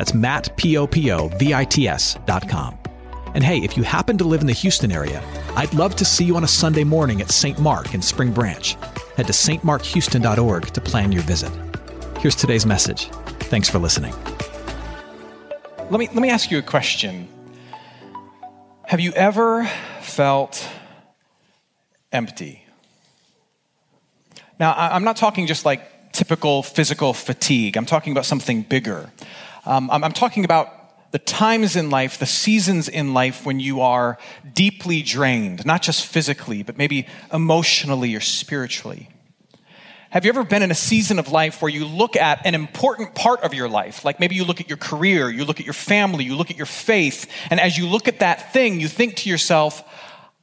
That's Matt, P-O-P-O-V-I-T-S dot com. And hey, if you happen to live in the Houston area, I'd love to see you on a Sunday morning at St. Mark in Spring Branch. Head to stmarkhouston.org to plan your visit. Here's today's message. Thanks for listening. Let me, let me ask you a question. Have you ever felt empty? Now, I'm not talking just like typical physical fatigue, I'm talking about something bigger. Um, I'm, I'm talking about the times in life, the seasons in life when you are deeply drained, not just physically, but maybe emotionally or spiritually. Have you ever been in a season of life where you look at an important part of your life? Like maybe you look at your career, you look at your family, you look at your faith, and as you look at that thing, you think to yourself,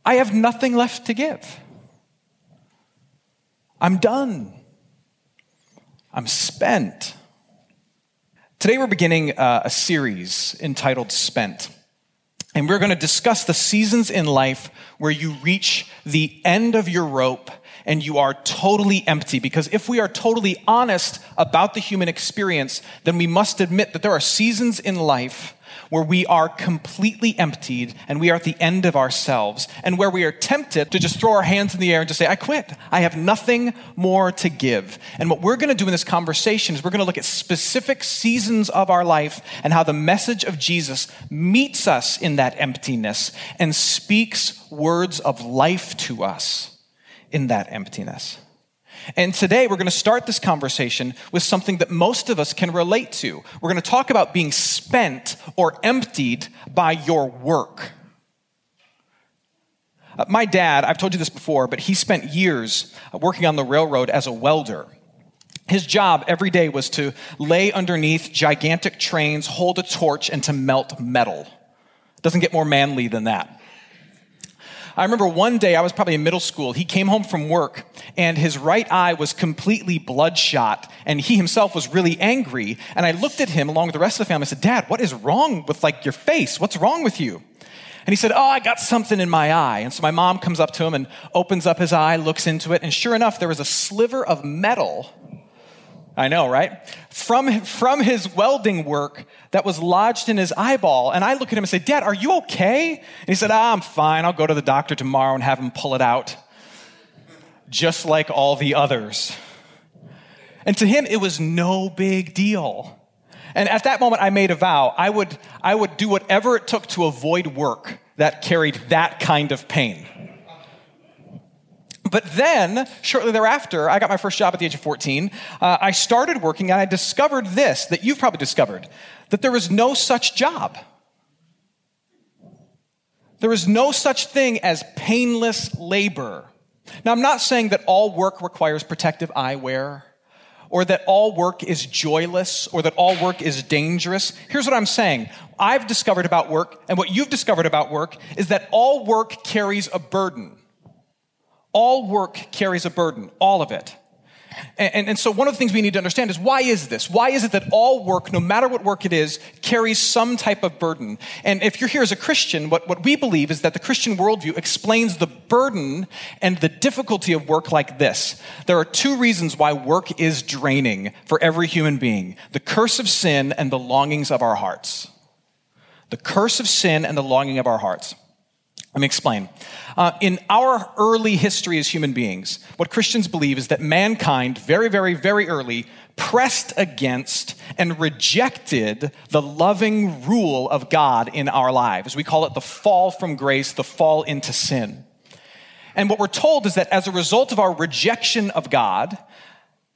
I have nothing left to give. I'm done. I'm spent. Today, we're beginning uh, a series entitled Spent. And we're going to discuss the seasons in life where you reach the end of your rope and you are totally empty. Because if we are totally honest about the human experience, then we must admit that there are seasons in life where we are completely emptied and we are at the end of ourselves, and where we are tempted to just throw our hands in the air and just say, I quit. I have nothing more to give. And what we're going to do in this conversation is we're going to look at specific seasons of our life and how the message of Jesus meets us in that emptiness and speaks words of life to us in that emptiness. And today we're going to start this conversation with something that most of us can relate to. We're going to talk about being spent or emptied by your work. Uh, my dad, I've told you this before, but he spent years working on the railroad as a welder. His job every day was to lay underneath gigantic trains, hold a torch, and to melt metal. Doesn't get more manly than that. I remember one day, I was probably in middle school, he came home from work and his right eye was completely bloodshot and he himself was really angry. And I looked at him along with the rest of the family and said, Dad, what is wrong with like your face? What's wrong with you? And he said, Oh, I got something in my eye. And so my mom comes up to him and opens up his eye, looks into it, and sure enough, there was a sliver of metal I know, right? From, from his welding work that was lodged in his eyeball. And I look at him and say, Dad, are you okay? And he said, ah, I'm fine. I'll go to the doctor tomorrow and have him pull it out. Just like all the others. And to him, it was no big deal. And at that moment, I made a vow. I would, I would do whatever it took to avoid work that carried that kind of pain. But then, shortly thereafter, I got my first job at the age of 14. Uh, I started working and I discovered this that you've probably discovered that there is no such job. There is no such thing as painless labor. Now, I'm not saying that all work requires protective eyewear or that all work is joyless or that all work is dangerous. Here's what I'm saying I've discovered about work, and what you've discovered about work is that all work carries a burden. All work carries a burden, all of it. And, and, and, so, one of the things we need to understand is why is this? Why is it that all work, no matter what work it is, carries some type of burden? And if you're here as a Christian, what, what we believe is that the Christian worldview explains the burden and the difficulty of work like this. There are two reasons why work is draining for every human being the curse of sin and the longings of our hearts. The curse of sin and the longing of our hearts. Let me explain. Uh, in our early history as human beings, what Christians believe is that mankind, very, very, very early, pressed against and rejected the loving rule of God in our lives. We call it the fall from grace, the fall into sin. And what we're told is that as a result of our rejection of God,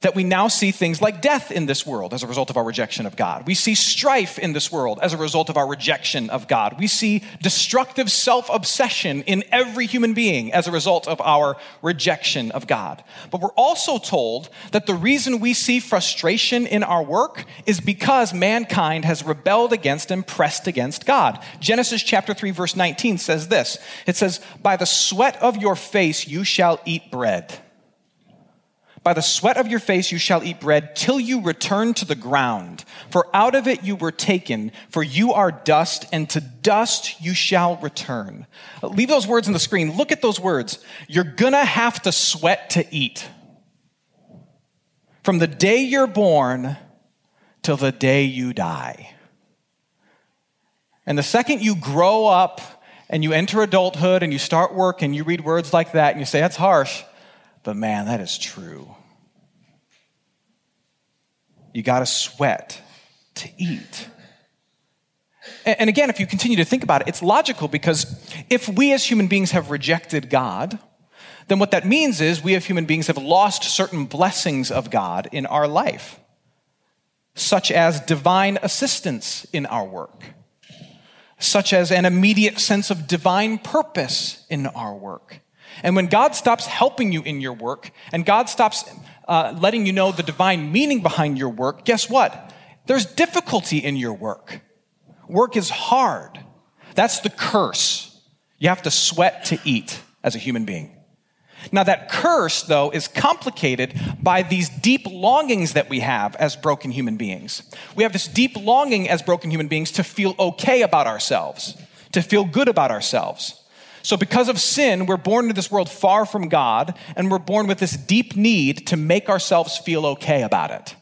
that we now see things like death in this world as a result of our rejection of God. We see strife in this world as a result of our rejection of God. We see destructive self obsession in every human being as a result of our rejection of God. But we're also told that the reason we see frustration in our work is because mankind has rebelled against and pressed against God. Genesis chapter 3 verse 19 says this. It says, "By the sweat of your face you shall eat bread." By the sweat of your face you shall eat bread till you return to the ground. For out of it you were taken, for you are dust, and to dust you shall return. Leave those words on the screen. Look at those words. You're gonna have to sweat to eat. From the day you're born till the day you die. And the second you grow up and you enter adulthood and you start work and you read words like that and you say, that's harsh. But man, that is true. You got to sweat to eat. And again, if you continue to think about it, it's logical because if we as human beings have rejected God, then what that means is we as human beings have lost certain blessings of God in our life, such as divine assistance in our work, such as an immediate sense of divine purpose in our work. And when God stops helping you in your work, and God stops uh, letting you know the divine meaning behind your work, guess what? There's difficulty in your work. Work is hard. That's the curse. You have to sweat to eat as a human being. Now, that curse, though, is complicated by these deep longings that we have as broken human beings. We have this deep longing as broken human beings to feel okay about ourselves, to feel good about ourselves. So, because of sin, we're born into this world far from God, and we're born with this deep need to make ourselves feel okay about it.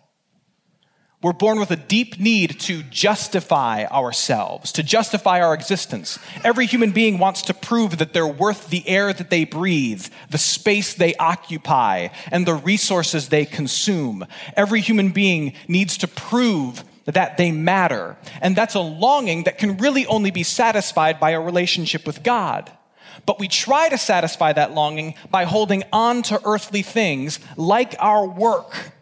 We're born with a deep need to justify ourselves, to justify our existence. Every human being wants to prove that they're worth the air that they breathe, the space they occupy, and the resources they consume. Every human being needs to prove that they matter. And that's a longing that can really only be satisfied by a relationship with God. But we try to satisfy that longing by holding on to earthly things like our work.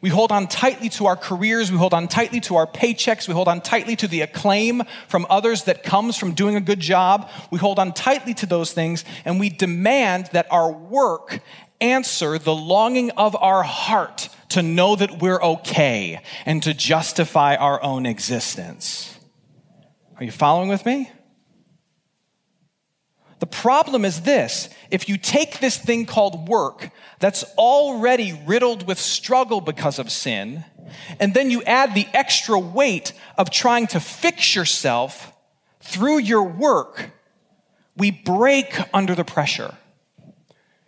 We hold on tightly to our careers. We hold on tightly to our paychecks. We hold on tightly to the acclaim from others that comes from doing a good job. We hold on tightly to those things and we demand that our work answer the longing of our heart to know that we're okay and to justify our own existence. Are you following with me? The problem is this if you take this thing called work that's already riddled with struggle because of sin, and then you add the extra weight of trying to fix yourself through your work, we break under the pressure.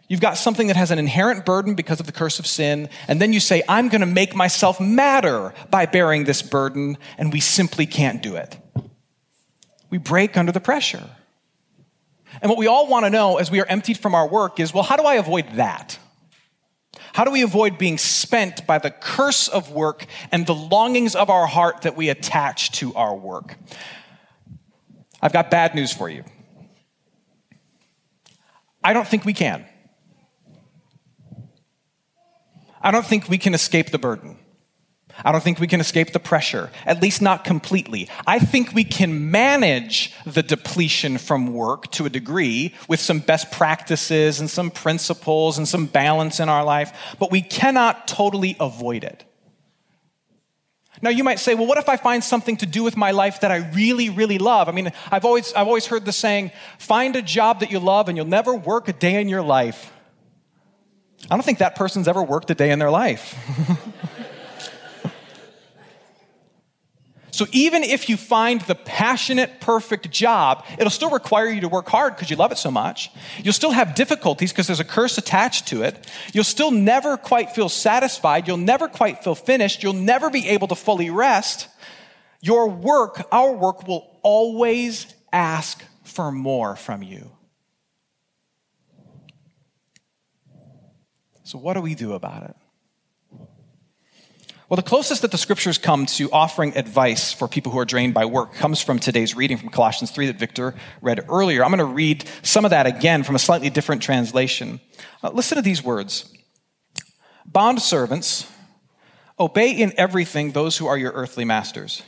You've got something that has an inherent burden because of the curse of sin, and then you say, I'm going to make myself matter by bearing this burden, and we simply can't do it. We break under the pressure. And what we all want to know as we are emptied from our work is well, how do I avoid that? How do we avoid being spent by the curse of work and the longings of our heart that we attach to our work? I've got bad news for you. I don't think we can. I don't think we can escape the burden. I don't think we can escape the pressure, at least not completely. I think we can manage the depletion from work to a degree with some best practices and some principles and some balance in our life, but we cannot totally avoid it. Now you might say, well, what if I find something to do with my life that I really, really love? I mean, I've always, I've always heard the saying, find a job that you love and you'll never work a day in your life. I don't think that person's ever worked a day in their life. So even if you find the passionate, perfect job, it'll still require you to work hard because you love it so much. You'll still have difficulties because there's a curse attached to it. You'll still never quite feel satisfied. You'll never quite feel finished. You'll never be able to fully rest. Your work, our work, will always ask for more from you. So, what do we do about it? Well, the closest that the scriptures come to offering advice for people who are drained by work comes from today's reading from Colossians 3 that Victor read earlier. I'm going to read some of that again from a slightly different translation. Uh, listen to these words Bond servants, Obey in everything those who are your earthly masters,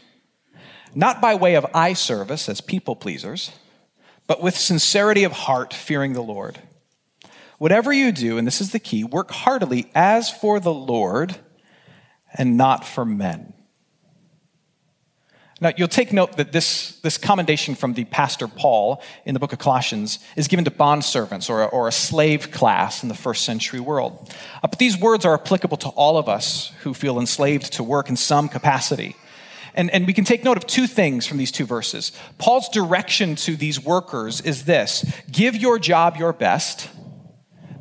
not by way of eye service as people pleasers, but with sincerity of heart, fearing the Lord. Whatever you do, and this is the key, work heartily as for the Lord and not for men. Now, you'll take note that this, this commendation from the Pastor Paul in the book of Colossians is given to bondservants or, or a slave class in the first century world. Uh, but these words are applicable to all of us who feel enslaved to work in some capacity. And, and we can take note of two things from these two verses. Paul's direction to these workers is this give your job your best,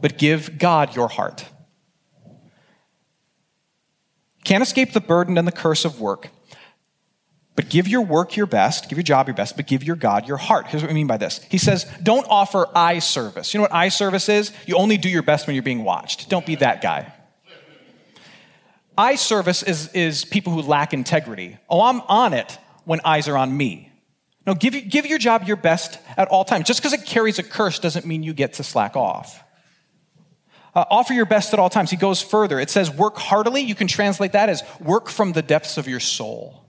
but give God your heart. Can't escape the burden and the curse of work. But give your work your best, give your job your best, but give your God your heart. Here's what we mean by this. He says, don't offer eye service. You know what eye service is? You only do your best when you're being watched. Don't be that guy. Eye service is, is people who lack integrity. Oh, I'm on it when eyes are on me. No, give, give your job your best at all times. Just because it carries a curse doesn't mean you get to slack off. Uh, offer your best at all times. He goes further. It says, work heartily. You can translate that as work from the depths of your soul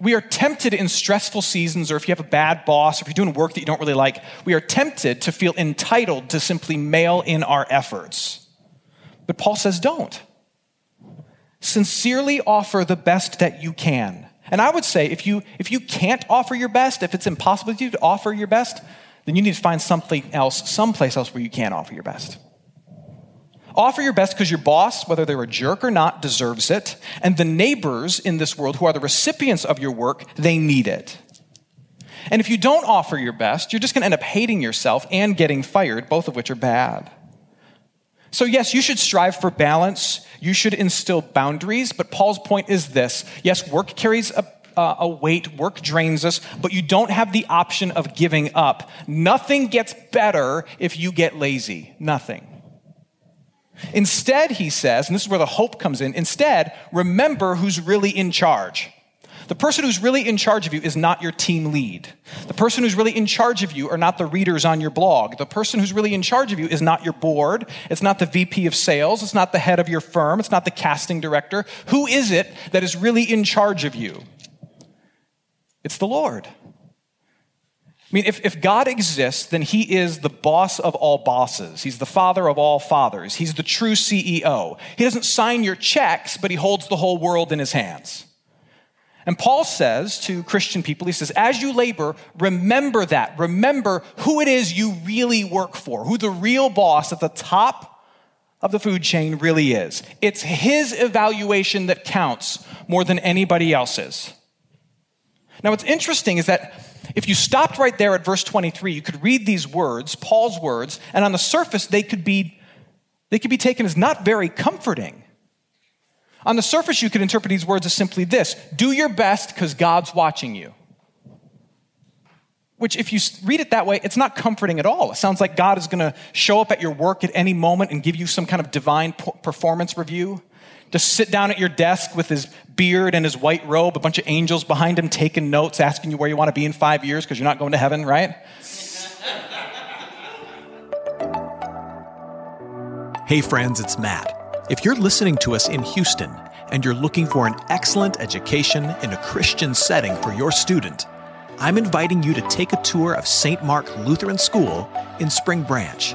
we are tempted in stressful seasons, or if you have a bad boss, or if you're doing work that you don't really like, we are tempted to feel entitled to simply mail in our efforts. But Paul says, don't. Sincerely offer the best that you can. And I would say if you, if you can't offer your best, if it's impossible to you to offer your best, then you need to find something else, someplace else where you can offer your best. Offer your best because your boss, whether they're a jerk or not, deserves it. And the neighbors in this world who are the recipients of your work, they need it. And if you don't offer your best, you're just going to end up hating yourself and getting fired, both of which are bad. So, yes, you should strive for balance. You should instill boundaries. But Paul's point is this yes, work carries a, uh, a weight, work drains us, but you don't have the option of giving up. Nothing gets better if you get lazy. Nothing. Instead, he says, and this is where the hope comes in, instead, remember who's really in charge. The person who's really in charge of you is not your team lead. The person who's really in charge of you are not the readers on your blog. The person who's really in charge of you is not your board. It's not the VP of sales. It's not the head of your firm. It's not the casting director. Who is it that is really in charge of you? It's the Lord. I mean, if, if God exists, then he is the boss of all bosses. He's the father of all fathers. He's the true CEO. He doesn't sign your checks, but he holds the whole world in his hands. And Paul says to Christian people, he says, as you labor, remember that. Remember who it is you really work for, who the real boss at the top of the food chain really is. It's his evaluation that counts more than anybody else's. Now, what's interesting is that if you stopped right there at verse 23, you could read these words, Paul's words, and on the surface, they could be, they could be taken as not very comforting. On the surface, you could interpret these words as simply this do your best because God's watching you. Which, if you read it that way, it's not comforting at all. It sounds like God is going to show up at your work at any moment and give you some kind of divine performance review. Just sit down at your desk with his beard and his white robe, a bunch of angels behind him taking notes, asking you where you want to be in five years because you're not going to heaven, right? Hey, friends, it's Matt. If you're listening to us in Houston and you're looking for an excellent education in a Christian setting for your student, I'm inviting you to take a tour of St. Mark Lutheran School in Spring Branch.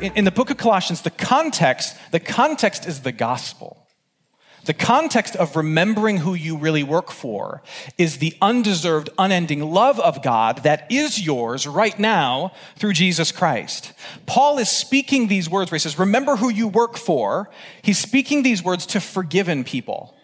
in, in the book of Colossians, the context, the context is the gospel. The context of remembering who you really work for is the undeserved, unending love of God that is yours right now through Jesus Christ. Paul is speaking these words where he says, Remember who you work for. He's speaking these words to forgiven people.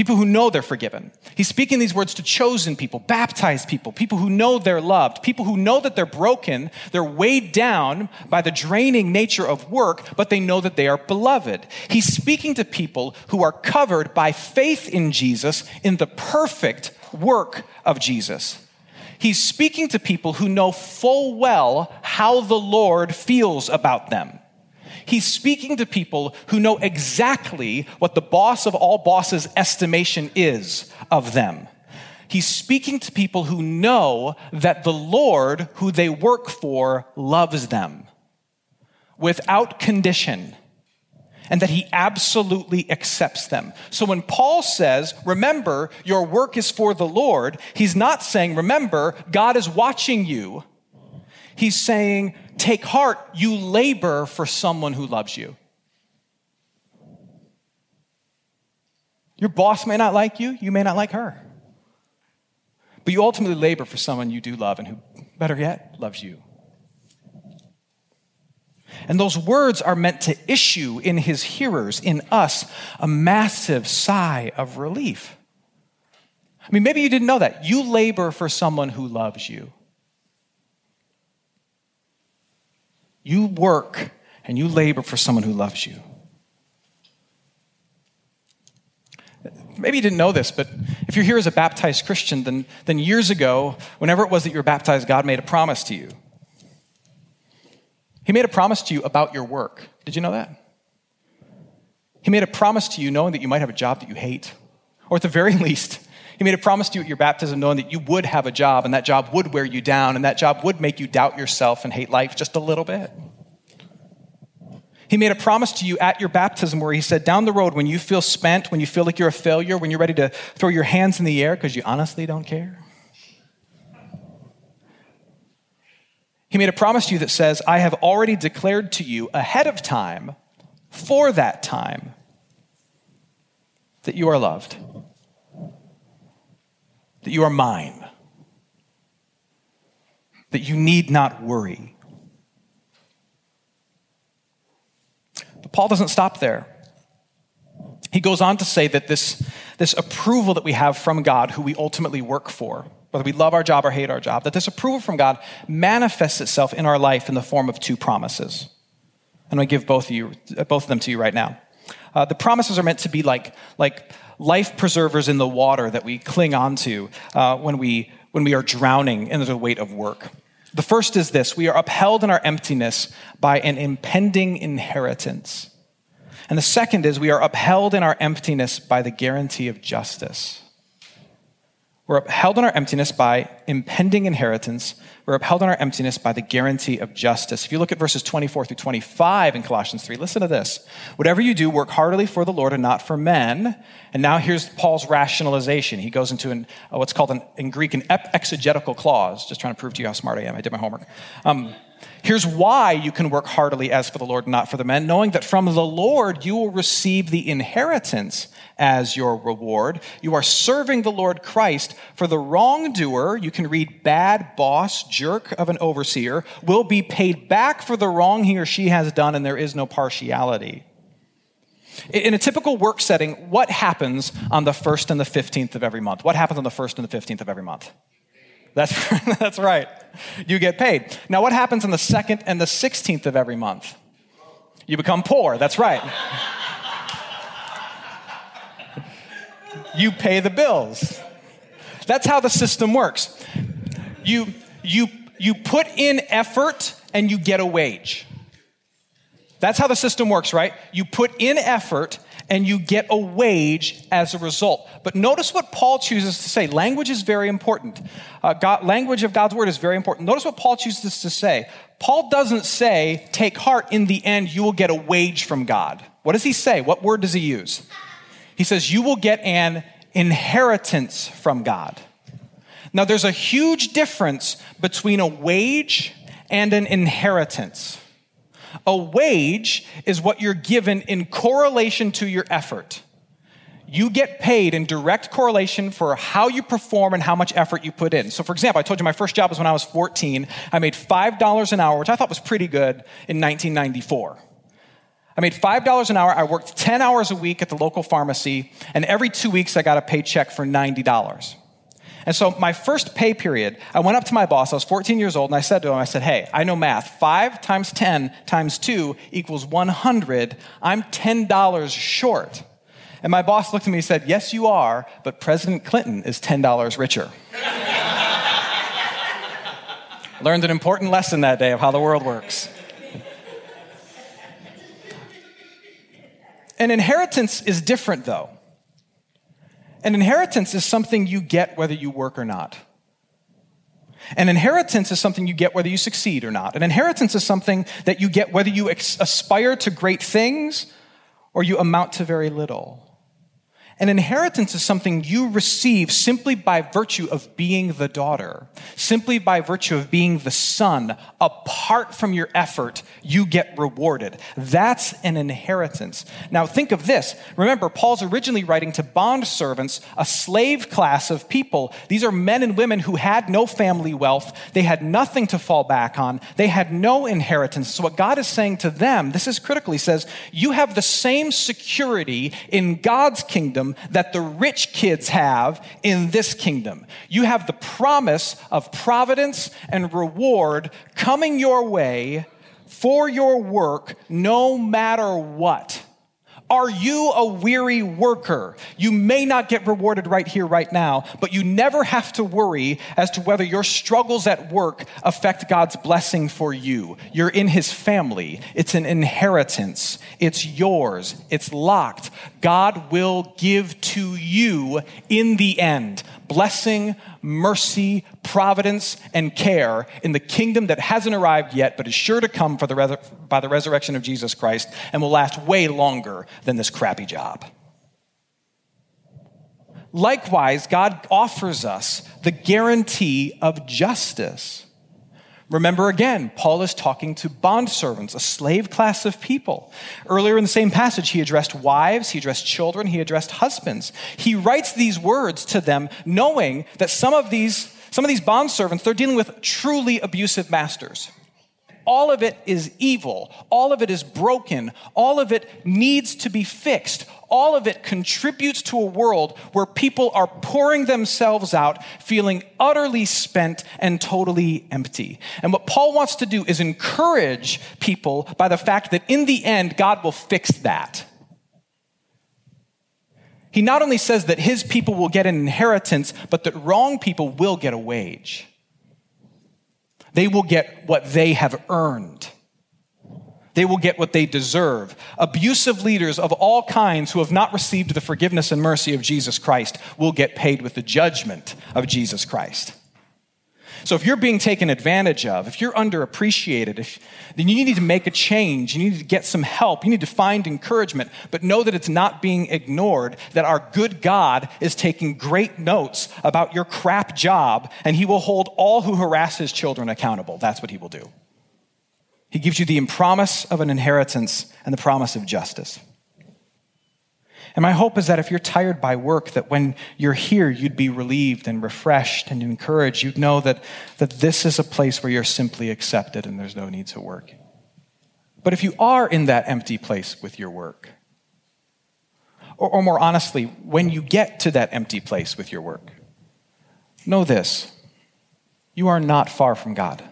People who know they're forgiven. He's speaking these words to chosen people, baptized people, people who know they're loved, people who know that they're broken, they're weighed down by the draining nature of work, but they know that they are beloved. He's speaking to people who are covered by faith in Jesus in the perfect work of Jesus. He's speaking to people who know full well how the Lord feels about them. He's speaking to people who know exactly what the boss of all bosses' estimation is of them. He's speaking to people who know that the Lord, who they work for, loves them without condition and that he absolutely accepts them. So when Paul says, remember, your work is for the Lord, he's not saying, remember, God is watching you. He's saying, take heart, you labor for someone who loves you. Your boss may not like you, you may not like her. But you ultimately labor for someone you do love and who, better yet, loves you. And those words are meant to issue in his hearers, in us, a massive sigh of relief. I mean, maybe you didn't know that. You labor for someone who loves you. You work and you labor for someone who loves you. Maybe you didn't know this, but if you're here as a baptized Christian, then, then years ago, whenever it was that you were baptized, God made a promise to you. He made a promise to you about your work. Did you know that? He made a promise to you knowing that you might have a job that you hate. Or at the very least, he made a promise to you at your baptism knowing that you would have a job and that job would wear you down and that job would make you doubt yourself and hate life just a little bit. He made a promise to you at your baptism where he said, down the road, when you feel spent, when you feel like you're a failure, when you're ready to throw your hands in the air because you honestly don't care, He made a promise to you that says, I have already declared to you ahead of time, for that time, that you are loved, that you are mine, that you need not worry. But Paul doesn't stop there. He goes on to say that this, this approval that we have from God, who we ultimately work for, whether we love our job or hate our job, that this approval from God manifests itself in our life in the form of two promises. And I give both of you, both of them to you right now. Uh, the promises are meant to be like, like life preservers in the water that we cling onto uh, when, we, when we are drowning in the weight of work. The first is this we are upheld in our emptiness by an impending inheritance. And the second is we are upheld in our emptiness by the guarantee of justice. We're upheld in our emptiness by impending inheritance. We're upheld in our emptiness by the guarantee of justice. If you look at verses 24 through 25 in Colossians 3, listen to this. Whatever you do, work heartily for the Lord and not for men. And now here's Paul's rationalization. He goes into an, uh, what's called an, in Greek an exegetical clause. Just trying to prove to you how smart I am. I did my homework. Um, Here's why you can work heartily as for the Lord, not for the men, knowing that from the Lord you will receive the inheritance as your reward. You are serving the Lord Christ. For the wrongdoer, you can read bad boss, jerk of an overseer, will be paid back for the wrong he or she has done, and there is no partiality. In a typical work setting, what happens on the 1st and the 15th of every month? What happens on the 1st and the 15th of every month? That's, that's right. You get paid. Now, what happens on the 2nd and the 16th of every month? You become poor. That's right. you pay the bills. That's how the system works. You, you, you put in effort and you get a wage. That's how the system works, right? You put in effort and you get a wage as a result. But notice what Paul chooses to say. Language is very important. Uh, God, language of God's word is very important. Notice what Paul chooses to say. Paul doesn't say, take heart, in the end, you will get a wage from God. What does he say? What word does he use? He says, You will get an inheritance from God. Now, there's a huge difference between a wage and an inheritance. A wage is what you're given in correlation to your effort. You get paid in direct correlation for how you perform and how much effort you put in. So, for example, I told you my first job was when I was 14. I made $5 an hour, which I thought was pretty good in 1994. I made $5 an hour. I worked 10 hours a week at the local pharmacy, and every two weeks I got a paycheck for $90. And so my first pay period, I went up to my boss. I was 14 years old, and I said to him, I said, Hey, I know math. Five times 10 times two equals 100. I'm $10 short. And my boss looked at me and said, Yes, you are, but President Clinton is $10 richer. Learned an important lesson that day of how the world works. An inheritance is different, though. An inheritance is something you get whether you work or not. An inheritance is something you get whether you succeed or not. An inheritance is something that you get whether you aspire to great things or you amount to very little. An inheritance is something you receive simply by virtue of being the daughter, simply by virtue of being the son. Apart from your effort, you get rewarded. That's an inheritance. Now, think of this. Remember, Paul's originally writing to bond servants, a slave class of people. These are men and women who had no family wealth, they had nothing to fall back on, they had no inheritance. So, what God is saying to them, this is critical. He says, You have the same security in God's kingdom that the rich kids have in this kingdom. You have the promise of providence and reward coming your way for your work no matter what. Are you a weary worker? You may not get rewarded right here, right now, but you never have to worry as to whether your struggles at work affect God's blessing for you. You're in His family. It's an inheritance. It's yours. It's locked. God will give to you in the end blessing, mercy, providence, and care in the kingdom that hasn't arrived yet, but is sure to come for the by the resurrection of Jesus Christ and will last way longer than this crappy job. Likewise, God offers us the guarantee of justice. Remember again, Paul is talking to bondservants, a slave class of people. Earlier in the same passage, he addressed wives, he addressed children, he addressed husbands. He writes these words to them knowing that some of these, some of these bondservants, they're dealing with truly abusive masters. All of it is evil. All of it is broken. All of it needs to be fixed all of it contributes to a world where people are pouring themselves out, feeling utterly spent and totally empty. And what Paul wants to do is encourage people by the fact that in the end, God will fix that. He not only says that his people will get an inheritance, but that wrong people will get a wage. They will get what they have earned. They will get what they deserve. Abusive leaders of all kinds who have not received the forgiveness and mercy of Jesus Christ will get paid with the judgment of Jesus Christ. So if you're being taken advantage of, if you're underappreciated, if, then you need to make a change. You need to get some help. You need to find encouragement, but know that it's not being ignored, that our good God is taking great notes about your crap job, and he will hold all who harass his children accountable. That's what he will do. He gives you the promise of an inheritance and the promise of justice. And my hope is that if you're tired by work, that when you're here, you'd be relieved and refreshed and encouraged. You'd know that, that this is a place where you're simply accepted and there's no need to work. But if you are in that empty place with your work, or, or more honestly, when you get to that empty place with your work, know this you are not far from God.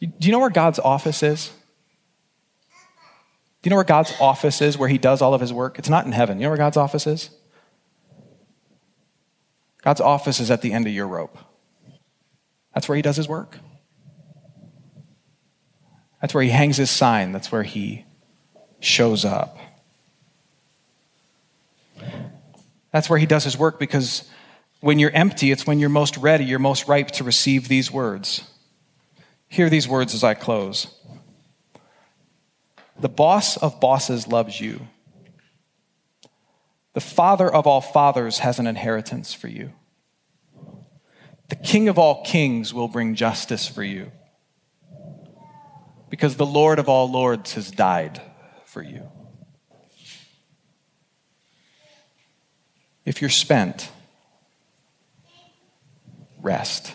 Do you know where God's office is? Do you know where God's office is, where He does all of His work? It's not in heaven. You know where God's office is? God's office is at the end of your rope. That's where He does His work. That's where He hangs His sign. That's where He shows up. That's where He does His work because when you're empty, it's when you're most ready, you're most ripe to receive these words. Hear these words as I close. The boss of bosses loves you. The father of all fathers has an inheritance for you. The king of all kings will bring justice for you. Because the Lord of all lords has died for you. If you're spent, rest.